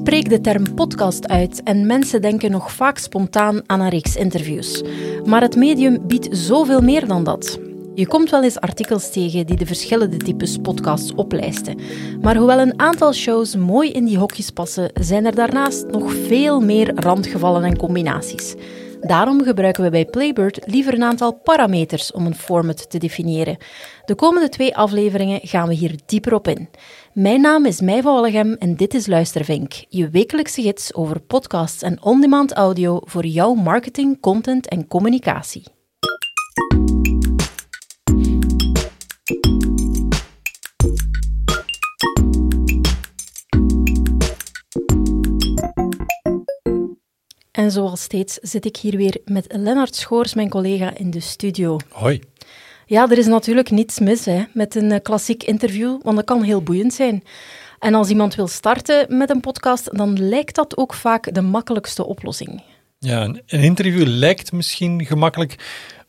Spreek de term podcast uit en mensen denken nog vaak spontaan aan een reeks interviews. Maar het medium biedt zoveel meer dan dat. Je komt wel eens artikels tegen die de verschillende types podcasts oplijsten. Maar hoewel een aantal shows mooi in die hokjes passen, zijn er daarnaast nog veel meer randgevallen en combinaties. Daarom gebruiken we bij Playbird liever een aantal parameters om een format te definiëren. De komende twee afleveringen gaan we hier dieper op in. Mijn naam is Mij en dit is Luistervink, je wekelijkse gids over podcasts en on-demand audio voor jouw marketing, content en communicatie. En zoals steeds zit ik hier weer met Lennart Schoors, mijn collega, in de studio. Hoi. Ja, er is natuurlijk niets mis hè, met een eh, klassiek interview, want dat kan heel boeiend zijn. En als iemand wil starten met een podcast, dan lijkt dat ook vaak de makkelijkste oplossing. Ja, een, interview lijkt misschien gemakkelijk,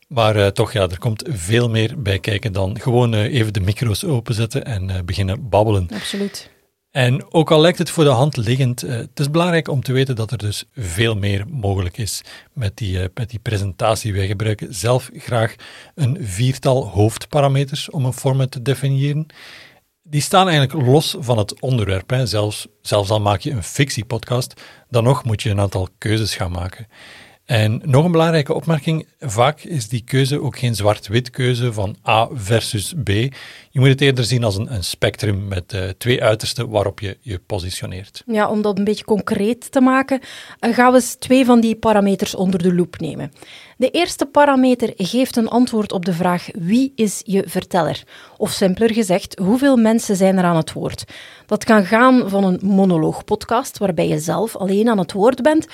maar uh, toch, ja, er komt veel meer bij kijken dan gewoon uh, even de micro's openzetten en uh, beginnen babbelen. Absoluut. En ook al lijkt het voor de hand liggend, uh, het is belangrijk om te weten dat er dus veel meer mogelijk is met die, uh, met die presentatie. Wij gebruiken zelf graag een viertal hoofdparameters om een format te definiëren. Die staan eigenlijk los van het onderwerp. Zelfs, zelfs al maak je een fictiepodcast, dan nog moet je een aantal keuzes gaan maken. En nog een belangrijke opmerking, vaak is die keuze ook geen zwart-wit keuze van A versus B. Je moet het eerder zien als een, een spectrum met uh, twee uitersten waarop je je positioneert. Ja, om dat een beetje concreet te maken, uh, gaan we twee van die parameters onder de loep nemen. De eerste parameter geeft een antwoord op de vraag wie is je verteller? Of simpeler gezegd, hoeveel mensen zijn er aan het woord? Dat kan gaan van een monoloogpodcast waarbij je zelf alleen aan het woord bent,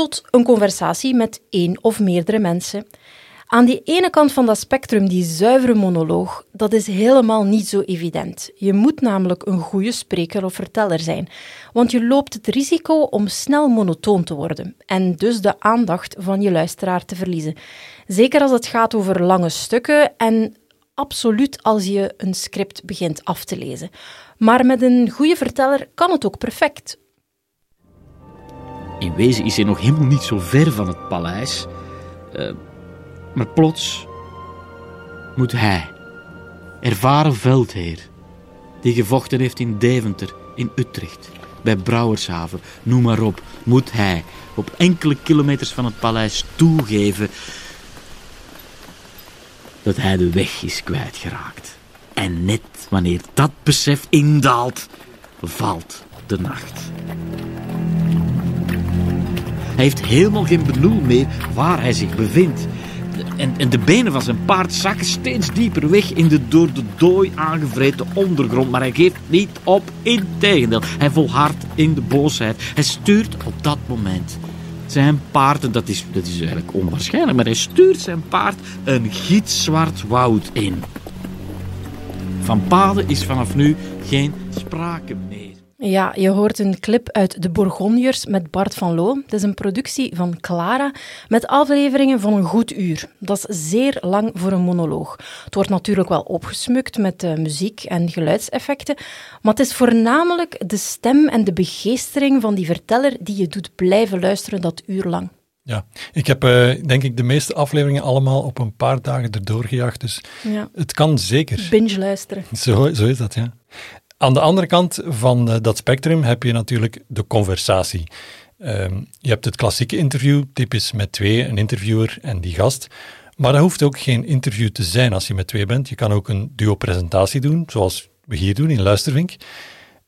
tot een conversatie met één of meerdere mensen. Aan die ene kant van dat spectrum, die zuivere monoloog, dat is helemaal niet zo evident. Je moet namelijk een goede spreker of verteller zijn, want je loopt het risico om snel monotoon te worden en dus de aandacht van je luisteraar te verliezen. Zeker als het gaat over lange stukken en absoluut als je een script begint af te lezen. Maar met een goede verteller kan het ook perfect. In wezen is hij nog helemaal niet zo ver van het paleis. Uh, maar plots moet hij, ervaren veldheer, die gevochten heeft in Deventer, in Utrecht, bij Brouwershaven, noem maar op, moet hij op enkele kilometers van het paleis toegeven dat hij de weg is kwijtgeraakt. En net wanneer dat besef indaalt, valt de nacht. Hij heeft helemaal geen benul meer waar hij zich bevindt. En, en, de benen van zijn paard zakken steeds dieper weg in de door de dooi aangevreten ondergrond. Maar hij geeft niet op, integendeel. Hij volhardt in de boosheid. Hij stuurt op dat moment zijn paard, en dat is, dat is eigenlijk onwaarschijnlijk, maar hij stuurt zijn paard een gitzwart woud in. Van paden is vanaf nu geen sprake meer. Ja, je hoort een clip uit De Bourgondiërs met Bart van Loo. Het is een productie van Clara met afleveringen van een goed uur. Dat is zeer lang voor een monoloog. Het wordt natuurlijk wel opgesmukt met uh, muziek en geluidseffecten, maar het is voornamelijk de stem en de begeestering van die verteller die je doet blijven luisteren dat uur lang. Ja, ik heb uh, denk ik de meeste afleveringen allemaal op een paar dagen erdoor gejaagd, dus ja. het kan zeker. Binge luisteren. Zo, zo is dat, ja. Aan de andere kant van uh, dat spectrum heb je natuurlijk de conversatie. Um, je hebt het klassieke interview, typisch met twee, een interviewer en die gast. Maar dat hoeft ook geen interview te zijn als je met twee bent. Je kan ook een duo-presentatie doen, zoals we hier doen in Luistervink.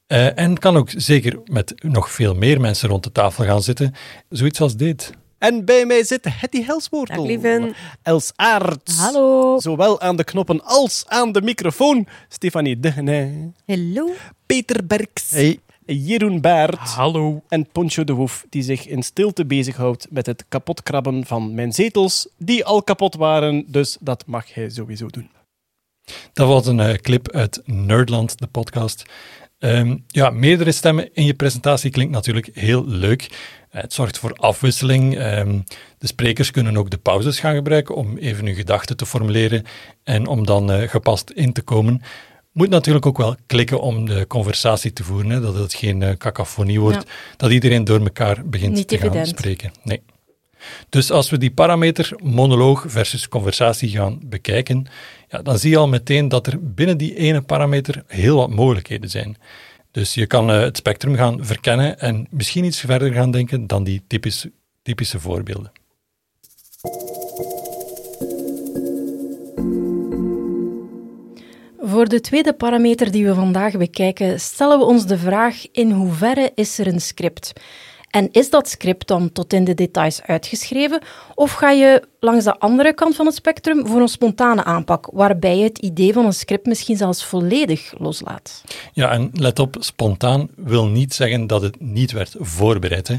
Uh, en kan ook zeker met nog veel meer mensen rond de tafel gaan zitten. Zoiets als dit. En bij mij zit Hetty Helsmoortel. Dag lieven. Els Aert. Hallo. Zowel aan de knoppen als aan de microfoon. Stefanie Degene. Hallo. Peter Berks. Hey. Jeroen Baert. Hallo. En Poncho de Woef, die zich in stilte bezighoudt met het kapotkrabben van mijn zetels, die al kapot waren, dus dat mag hij sowieso doen. Dat was een uh, clip uit Nerdland, de podcast. Um, ja, meerdere stemmen in je presentatie klinkt natuurlijk heel leuk. Het zorgt voor afwisseling. Ehm, de sprekers kunnen ook de pauzes gaan gebruiken om even hun gedachten te formuleren en om dan uh, gepast in te komen. Moet natuurlijk ook wel klikken om de conversatie te voeren, hè, dat het geen uh, cacophonie wordt, dat iedereen door elkaar begint Niet te evident. gaan spreken. Nee. Dus als we die parameter monoloog versus conversatie gaan bekijken, ja, dan zie je al meteen dat er binnen die ene parameter heel wat mogelijkheden zijn. Dus je kan uh, het spectrum gaan verkennen en misschien iets verder gaan denken dan die typische voorbeelden. Voor de tweede parameter die we vandaag bekijken, stellen we ons de vraag in hoeverre is er een script? En is dat script dan tot in de details uitgeschreven? Of ga je langs de andere kant van het spectrum voor een spontane aanpak, waarbij je het idee van een script misschien zelfs volledig loslaat? Ja, en let op, spontaan wil niet zeggen dat het niet werd voorbereid. Hè.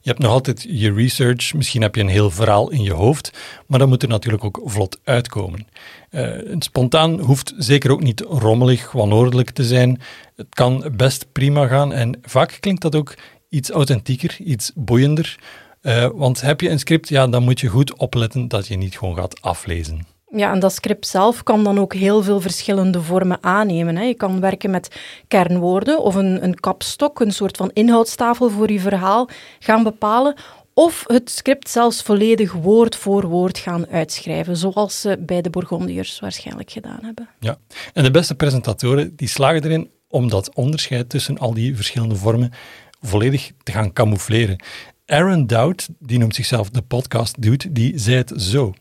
Je hebt nog altijd je research, misschien heb je een heel verhaal in je hoofd, maar dat moet er natuurlijk ook vlot uitkomen. Uh, spontaan hoeft zeker ook niet rommelig, wanordelijk te zijn. Het kan best prima gaan en vaak klinkt dat ook iets authentieker, iets boeiender. Uh, want heb je een script, ja, dan moet je goed opletten dat je niet gewoon gaat aflezen. Ja, en dat script zelf kan dan ook heel veel verschillende vormen aannemen. Hè. Je kan werken met kernwoorden of een, een kapstok, een soort van inhoudstafel voor je verhaal gaan bepalen. Of het script zelfs volledig woord voor woord gaan uitschrijven, zoals ze bij de Bourgondiërs waarschijnlijk gedaan hebben. Ja, en de beste presentatoren die slagen erin om dat onderscheid tussen al die verschillende vormen volledig te gaan camoufleren. Aaron Dowd, die noemt zichzelf de podcast dude, die zei het zo.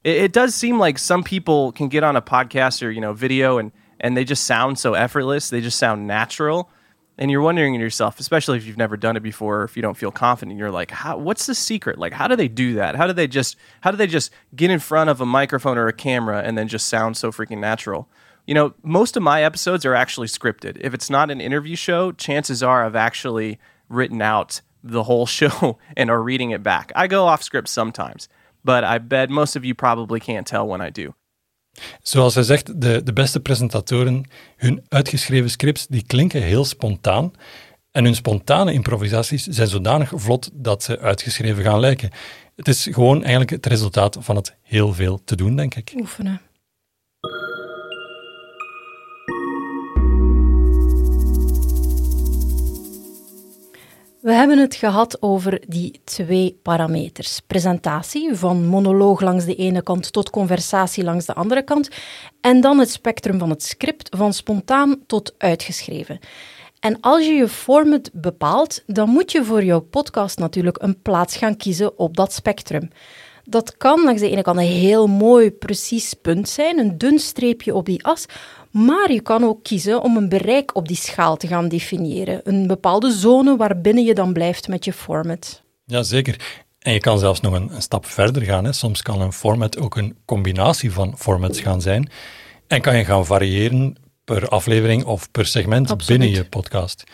It, does seem like some people can get on a podcast or you know video and and they just sound so effortless. They just sound natural. And you're wondering to yourself, especially if you've never done it before, or if you don't feel confident, you're like, how, what's the secret? Like, how do they do that? How do they just, how do they just get in front of a microphone or a camera and then just sound so freaking natural? You know, most of my episodes are actually scripted. If it's not an interview show, chances are I've actually written out the whole show and are reading it back. I go off script sometimes, but I bet most of you probably can't tell when I do. Zoals hij zegt, de, de beste presentatoren, hun uitgeschreven scripts, die klinken heel spontaan. En hun spontane improvisaties zijn zodanig vlot dat ze uitgeschreven gaan lijken. Het is gewoon eigenlijk het resultaat van het heel veel te doen, denk ik. Oefenen. We hebben het gehad over die twee parameters. Presentatie, van monoloog langs de ene kant tot conversatie langs de andere kant. En dan het spectrum van het script, van spontaan tot uitgeschreven. En als je je format bepaalt, dan moet je voor jouw podcast natuurlijk een plaats gaan kiezen op dat spectrum. Dat kan langs de ene kant een heel mooi, precies punt zijn, een dun streepje op die as, maar je kan ook kiezen om een bereik op die schaal te gaan definiëren. Een bepaalde zone waarbinnen je dan blijft met je format. Jazeker. En je kan zelfs nog een, een stap verder gaan. Hè. Soms kan een format ook een combinatie van formats gaan zijn. En kan je gaan variëren per aflevering of per segment Absoluut. binnen je podcast.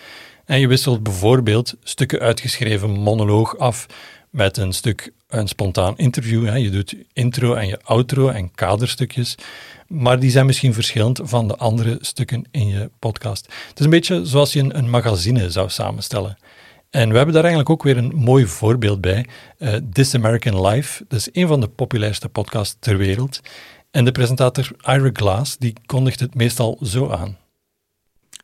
En je wisselt bijvoorbeeld stukken uitgeschreven monoloog af met een stuk een spontaan interview. Hè. Je doet intro en je outro en kaderstukjes, maar die zijn misschien verschillend van de andere stukken in je podcast. Het is een beetje zoals je een, een magazine zou samenstellen. En we hebben daar eigenlijk ook weer een mooi voorbeeld bij. Uh, This American Life, dat is een van de populairste podcasts ter wereld. En de presentator Ira Glass, die kondigt het meestal zo aan.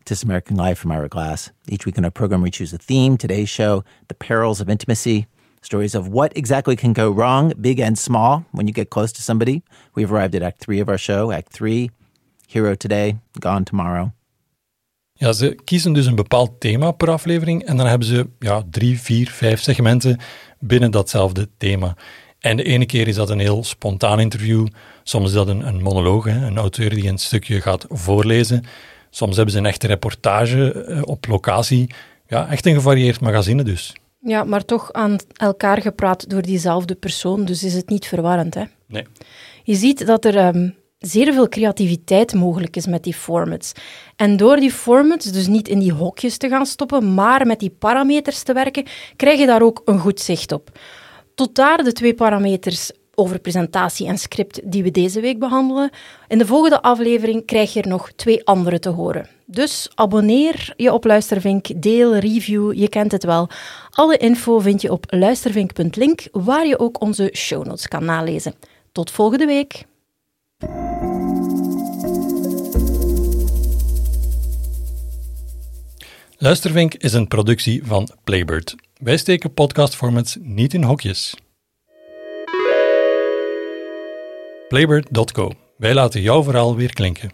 This American Life from Ira Glass. Each week in our program, we choose a theme. Today's show, The Perils of Intimacy. Stories of what exactly can go wrong, big and small, when you get close to somebody. We've arrived at Act 3 of our show. Act 3, Hero Today, Gone Tomorrow. Ja, ze kiezen dus een bepaald thema per aflevering en dan hebben ze ja, drie, vier, vijf segmenten binnen datzelfde thema. En de ene keer is dat een heel spontaan interview, soms is dat een, monoloog, hè, een auteur die een stukje gaat voorlezen. Soms hebben ze een echte reportage uh, op locatie. Ja, echt een gevarieerd magazine dus. Ja, maar toch aan elkaar gepraat door diezelfde persoon, dus is het niet verwarrend. Hè? Nee. Je ziet dat er um, zeer veel creativiteit mogelijk is met die formats. En door die formats dus niet in die hokjes te gaan stoppen, maar met die parameters te werken, krijg je daar ook een goed zicht op. Tot daar de twee parameters over presentatie en script die we deze week behandelen. In de volgende aflevering krijg je er nog twee andere te horen. Dus abonneer je op Luistervink, deel, review, je kent het wel. Alle info vind je op luistervink.link, waar je ook onze show notes kan nalezen. Tot volgende week. Luistervink is een productie van Playbird. Wij steken podcastformats niet in hokjes. Playbird.co. Wij laten jouw verhaal weer klinken.